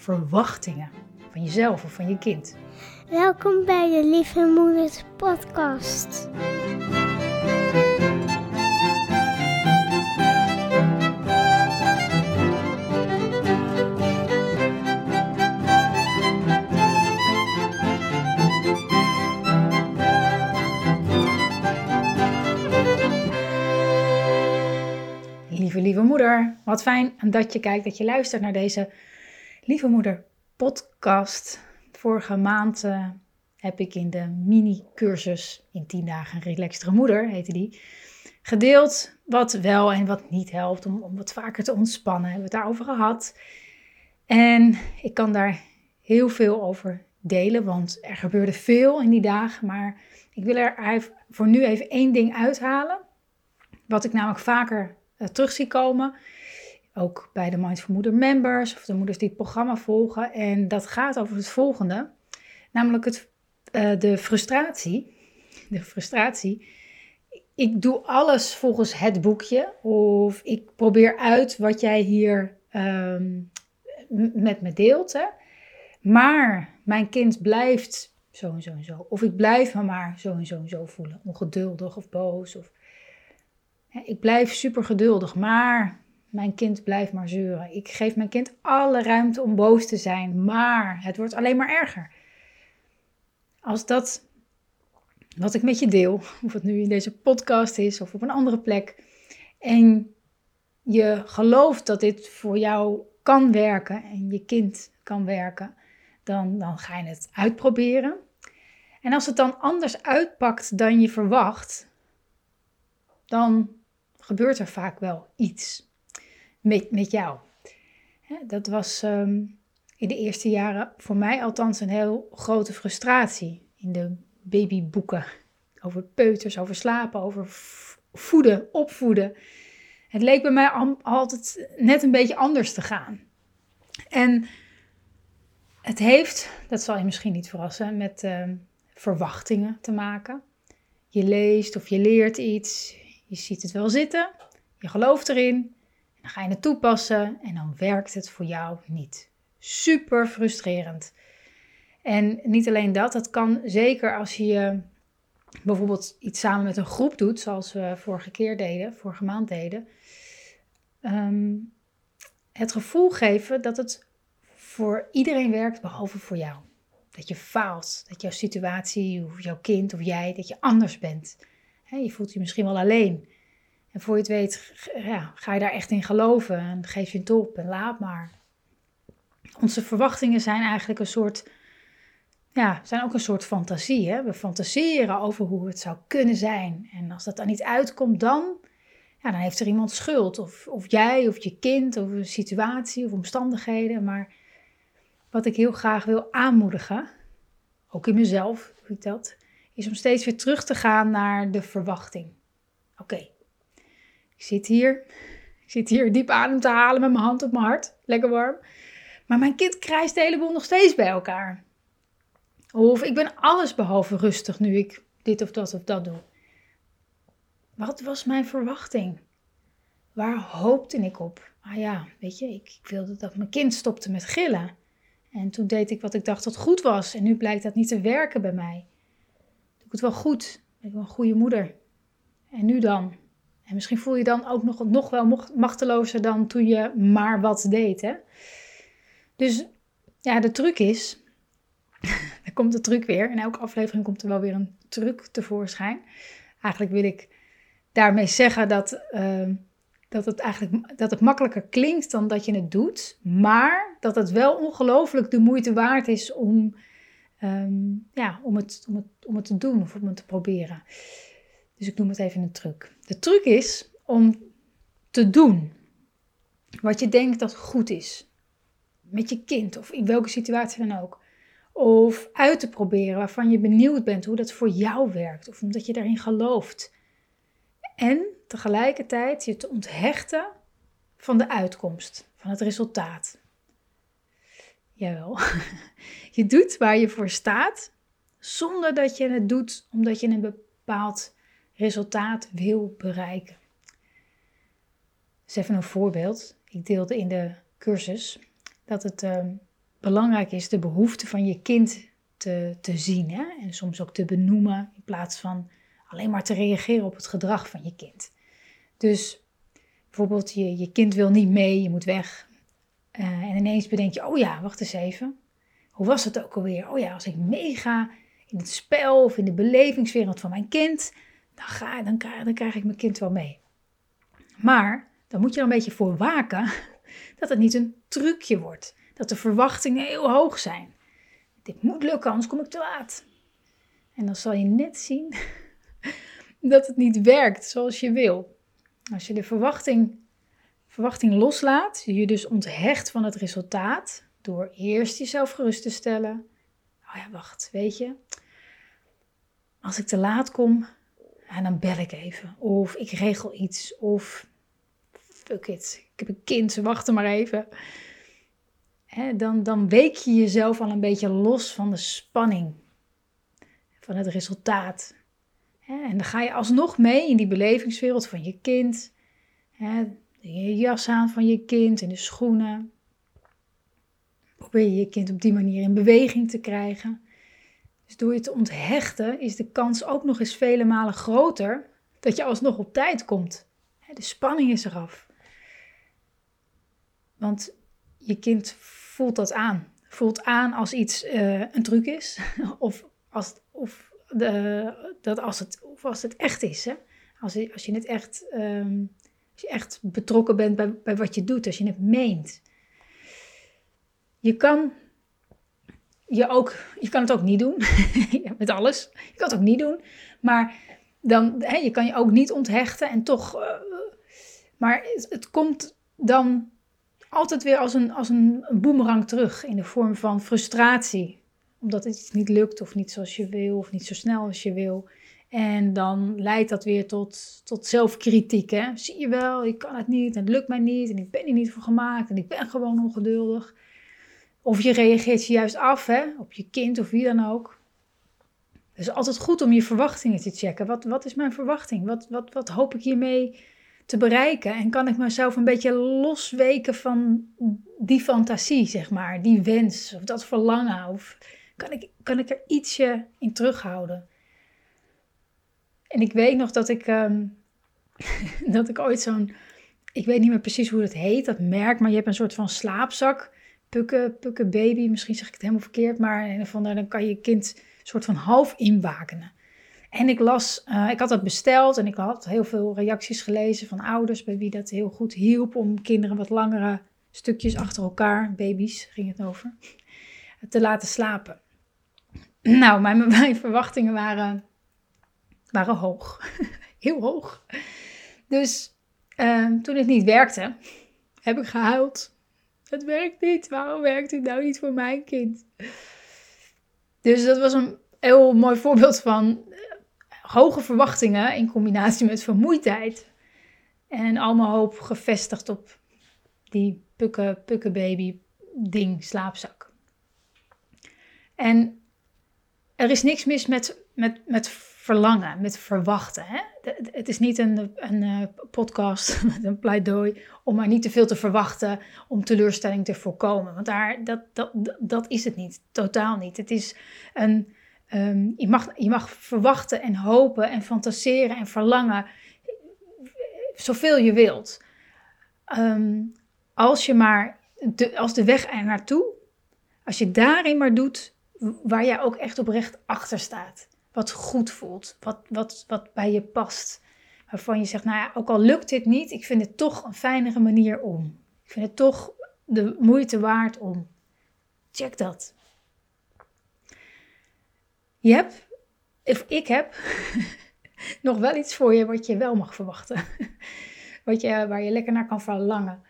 verwachtingen van jezelf of van je kind. Welkom bij de Lieve Moeders Podcast. Lieve, lieve moeder, wat fijn dat je kijkt, dat je luistert naar deze Lieve Moeder podcast. Vorige maand uh, heb ik in de mini-cursus in 10 dagen relaxtere moeder, heette die, gedeeld wat wel en wat niet helpt om, om wat vaker te ontspannen. Hebben we het daarover gehad. En ik kan daar heel veel over delen, want er gebeurde veel in die dagen. Maar ik wil er voor nu even één ding uithalen. Wat ik namelijk vaker uh, terug zie komen. Ook bij de Mindful Moeder members of de moeders die het programma volgen. En dat gaat over het volgende. Namelijk het, uh, de frustratie. De frustratie. Ik doe alles volgens het boekje. Of ik probeer uit wat jij hier um, met me deelt. Hè. Maar mijn kind blijft zo en zo en zo. Of ik blijf me maar zo en zo en zo voelen. Ongeduldig of boos. Of... Ik blijf super geduldig, maar mijn kind blijft maar zeuren. Ik geef mijn kind alle ruimte om boos te zijn, maar het wordt alleen maar erger. Als dat wat ik met je deel, of het nu in deze podcast is of op een andere plek, en je gelooft dat dit voor jou kan werken en je kind kan werken, dan, dan ga je het uitproberen. En als het dan anders uitpakt dan je verwacht, dan gebeurt er vaak wel iets met, met jou. Dat was um, in de eerste jaren voor mij althans een heel grote frustratie. In de babyboeken over peuters, over slapen, over voeden, opvoeden. Het leek bij mij altijd net een beetje anders te gaan. En het heeft, dat zal je misschien niet verrassen, met uh, verwachtingen te maken. Je leest of je leert iets, je ziet het wel zitten, je gelooft erin, dan ga je het toepassen en dan werkt het voor jou niet. Super frustrerend. En niet alleen dat, dat kan zeker als je bijvoorbeeld iets samen met een groep doet, zoals we vorige keer deden, vorige maand deden. Um, het gevoel geven dat het voor iedereen werkt behalve voor jou. Dat je faalt, dat jouw situatie of jouw kind of jij, dat je anders bent. je voelt je misschien wel alleen. En voor je het weet, ja, ga je daar echt in geloven en geef je het op en laat maar. Onze verwachtingen zijn eigenlijk een soort, ja, zijn ook een soort fantasie. Hè? We fantaseren over hoe het zou kunnen zijn. En als dat dan niet uitkomt, dan, ja, dan heeft er iemand schuld. Of, of jij, of je kind, of een situatie, of omstandigheden. Maar wat ik heel graag wil aanmoedigen, ook in mezelf, hoe ik dat, is om steeds weer terug te gaan naar de verwachting. Oké, ik zit hier. Ik zit hier diep adem te halen met mijn hand op mijn hart. Lekker warm. Maar mijn kind krijgt de hele boel nog steeds bij elkaar. Of ik ben alles behalve rustig nu ik dit of dat of dat doe. Wat was mijn verwachting? Waar hoopte ik op? Ah ja, weet je, ik wilde dat mijn kind stopte met gillen. En toen deed ik wat ik dacht dat goed was. En nu blijkt dat niet te werken bij mij. Doe ik het wel goed? Ben ik wel een goede moeder? En nu dan? En misschien voel je dan ook nog, nog wel machtelozer dan toen je maar wat deed. Hè? Dus ja, de truc is, er komt de truc weer. In elke aflevering komt er wel weer een truc tevoorschijn. Eigenlijk wil ik daarmee zeggen dat, uh, dat, het eigenlijk, dat het makkelijker klinkt dan dat je het doet. Maar dat het wel ongelooflijk de moeite waard is om, um, ja, om, het, om, het, om het te doen of om het te proberen. Dus ik noem het even een truc. De truc is om te doen wat je denkt dat goed is. met je kind of in welke situatie dan ook. Of uit te proberen waarvan je benieuwd bent hoe dat voor jou werkt of omdat je daarin gelooft. En tegelijkertijd je te onthechten van de uitkomst, van het resultaat. Jawel, je doet waar je voor staat zonder dat je het doet omdat je een bepaald resultaat wil bereiken. Dus even een voorbeeld. Ik deelde in de cursus dat het ehm, belangrijk is de behoeften van je kind te, te zien. Hè? En soms ook te benoemen in plaats van alleen maar te reageren op het gedrag van je kind. Dus bijvoorbeeld je, je kind wil niet mee, je moet weg. Uh, en ineens bedenk je, oh ja, wacht eens even. Hoe was het ook alweer? Oh ja, als ik meega in het spel of in de belevingswereld van mijn kind, dan, ga, dan, dan krijg ik mijn kind wel mee. Maar dan moet je er een beetje voor waken dat het niet een trucje wordt. Dat de verwachtingen heel hoog zijn. Dit moet lukken, anders kom ik te laat. En dan zal je net zien dat het niet werkt zoals je wil. Als je de verwachting, verwachting loslaat, je dus onthecht van het resultaat, door eerst jezelf gerust te stellen. Oh ja, wacht, weet je. Als ik te laat kom, dan bel ik even. Of ik regel iets. Of fuck it, ik heb een kind, wacht er maar even. dan, dan week je jezelf al een beetje los van de spanning, van het resultaat. en dan ga je alsnog mee in die belevingswereld van je kind. je jas aan van je kind en de schoenen. Probeer je je kind op die manier in beweging te krijgen. Dus door je te onthechten is de kans ook nog eens vele malen groter dat je alsnog op tijd komt. De spanning is eraf. Want je kind voelt dat aan. Voelt aan als iets uh, een truc is. of als, of de, dat als, het, of als het echt is. Hè? Als, je, als je het echt, um, als je echt betrokken bent bij, bij wat je doet. Als je het meent. Je kan, je, ook, je kan het ook niet doen. Met alles. Je kan het ook niet doen. Maar dan, hè, je kan je ook niet onthechten. En toch... Uh, maar het, het komt dan altijd weer als een, als een, boemerang terug in de vorm van frustratie. Omdat het iets niet lukt of niet zoals je wil of niet zo snel als je wil. En dan leidt dat weer tot, tot zelfkritiek. Hè? Zie je wel, ik kan het niet en het lukt mij niet en ik ben er niet voor gemaakt en ik ben gewoon ongeduldig. Of je reageert je juist af hè, op je kind of wie dan ook. Het is altijd goed om je verwachtingen te checken. Wat, wat is mijn verwachting? Wat, wat, wat hoop ik hiermee te bereiken? En kan ik mezelf een beetje losweken van die fantasie, zeg maar, die wens of dat verlangen? Of kan ik, kan ik er ietsje in terughouden? En ik weet nog dat ik, ehm, dat ik ooit zo'n, ik weet niet meer precies hoe het heet, dat merk, maar je hebt een soort van slaapzak. Pukken, pukken baby, misschien zeg ik het helemaal verkeerd, maar geval, dan kan je kind soort van half inwakenen. En ik las, uh, ik had dat besteld en ik had heel veel reacties gelezen van ouders bij wie dat heel goed hielp om kinderen wat langere stukjes achter elkaar, baby's ging het over, te laten slapen. Nou, mijn, mijn verwachtingen waren, waren hoog, heel hoog. Dus uh, toen het niet werkte, heb ik gehuild. Het werkt niet, waarom werkt het nou niet voor mijn kind? Dus dat was een heel mooi voorbeeld van hoge verwachtingen in combinatie met vermoeidheid. En allemaal hoop gevestigd op die pukke, pukke baby ding, slaapzak. En er is niks mis met, met, met verlangen, met verwachten. Hè? Het is niet een, een eh, podcast met een pleidooi om maar niet te veel te verwachten om teleurstelling te voorkomen. Want daar, dat, dat, dat is het niet, totaal niet. Het is een, Ehm, je, mag, je mag verwachten en hopen en fantaseren en verlangen zoveel je wilt. Ehm, als je maar de, als de weg er naartoe, als je daarin maar doet waar jij ook echt oprecht achter staat. Wat goed voelt, wat, wat, wat bij je past. Waarvan je zegt, nou ja, ook al lukt dit niet, ik vind het toch een fijnere manier om. Ik vind het toch de moeite waard om. Check dat. Je hebt, of ik heb, nog wel iets voor je wat je wel mag verwachten. wat je, waar je lekker naar kan verlangen.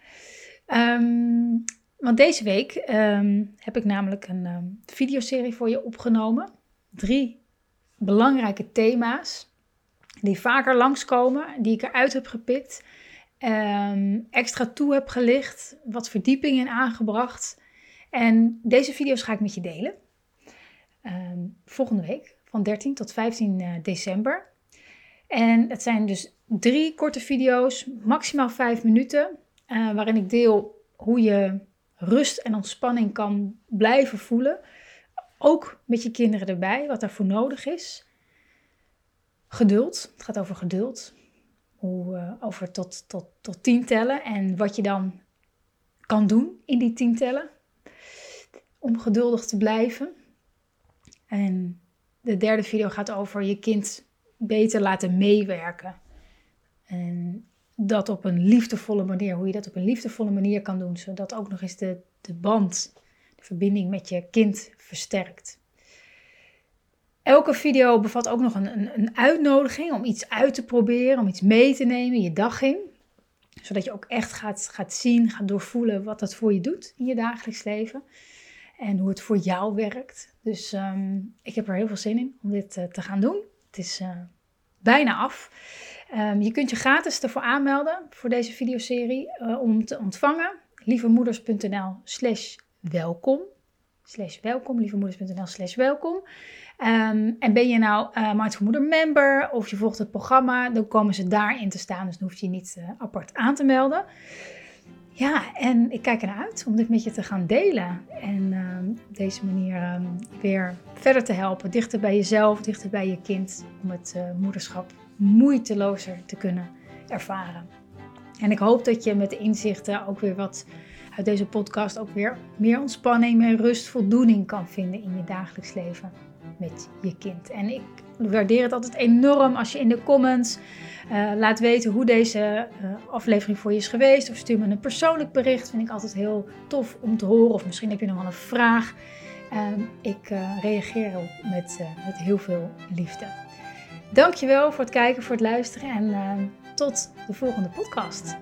Um, Want deze week ehm, heb ik namelijk een um, videoserie voor je opgenomen. Drie belangrijke thema's die vaker langskomen, die ik eruit heb gepikt, um, extra toe heb gelicht, wat verdieping in aangebracht. En deze video's ga ik met je delen. volgende week, van 13 tot 15 uh, december. En het zijn dus drie korte video's, maximaal vijf minuten, uh, waarin ik deel hoe je rust en ontspanning kan blijven voelen. Ook met je kinderen erbij, wat daarvoor nodig is. Geduld, het gaat over geduld. Hoe, uh, over tot, tot, tot tien tellen en wat je dan kan doen in die tien tellen. Om geduldig te blijven. En de derde video gaat over je kind beter laten meewerken. En dat op een liefdevolle manier, hoe je dat op een liefdevolle manier kan doen, zodat ook nog eens de, de band, verbinding met je kind versterkt. Elke video bevat ook nog een, een, een uitnodiging om iets uit te proberen, om iets mee te nemen je dag in. Zodat je ook echt gaat, gaat zien, gaat doorvoelen wat dat voor je doet in je dagelijks leven. En hoe het voor jou werkt. Dus um, ik heb er heel veel zin in om dit uh, te gaan doen. Het is uh, bijna af. Um, je kunt je gratis ervoor aanmelden voor deze videoserie uh, om te ontvangen. lievemoeders.nl slash welkom. Slash welkom, lievemoeders.nl slash welkom. Um, en ben je nou uh, Mindful Moeder member of je volgt het programma, dan komen ze daarin te staan. Dus dan hoef je je niet uh, apart aan te melden. Ja, en ik kijk ernaar uit om dit met je te gaan delen. En uh, op deze manier um, weer verder te helpen. Dichter bij jezelf, dichter bij je kind. Om het uh, moederschap moeitelozer te kunnen ervaren. En ik hoop dat je met de inzichten ook weer wat uit deze podcast ook weer meer ontspanning, meer rust, voldoening kan vinden in je dagelijks leven met je kind. En ik waardeer het altijd enorm als je in de comments uh, laat weten hoe deze uh, aflevering voor je is geweest. Of stuur me een persoonlijk bericht. Vind ik altijd heel tof om te horen. Of misschien heb je nog wel een vraag. Uh, ik reageer op met, met heel veel liefde. Dankjewel voor het kijken, voor het luisteren en tot de volgende podcast.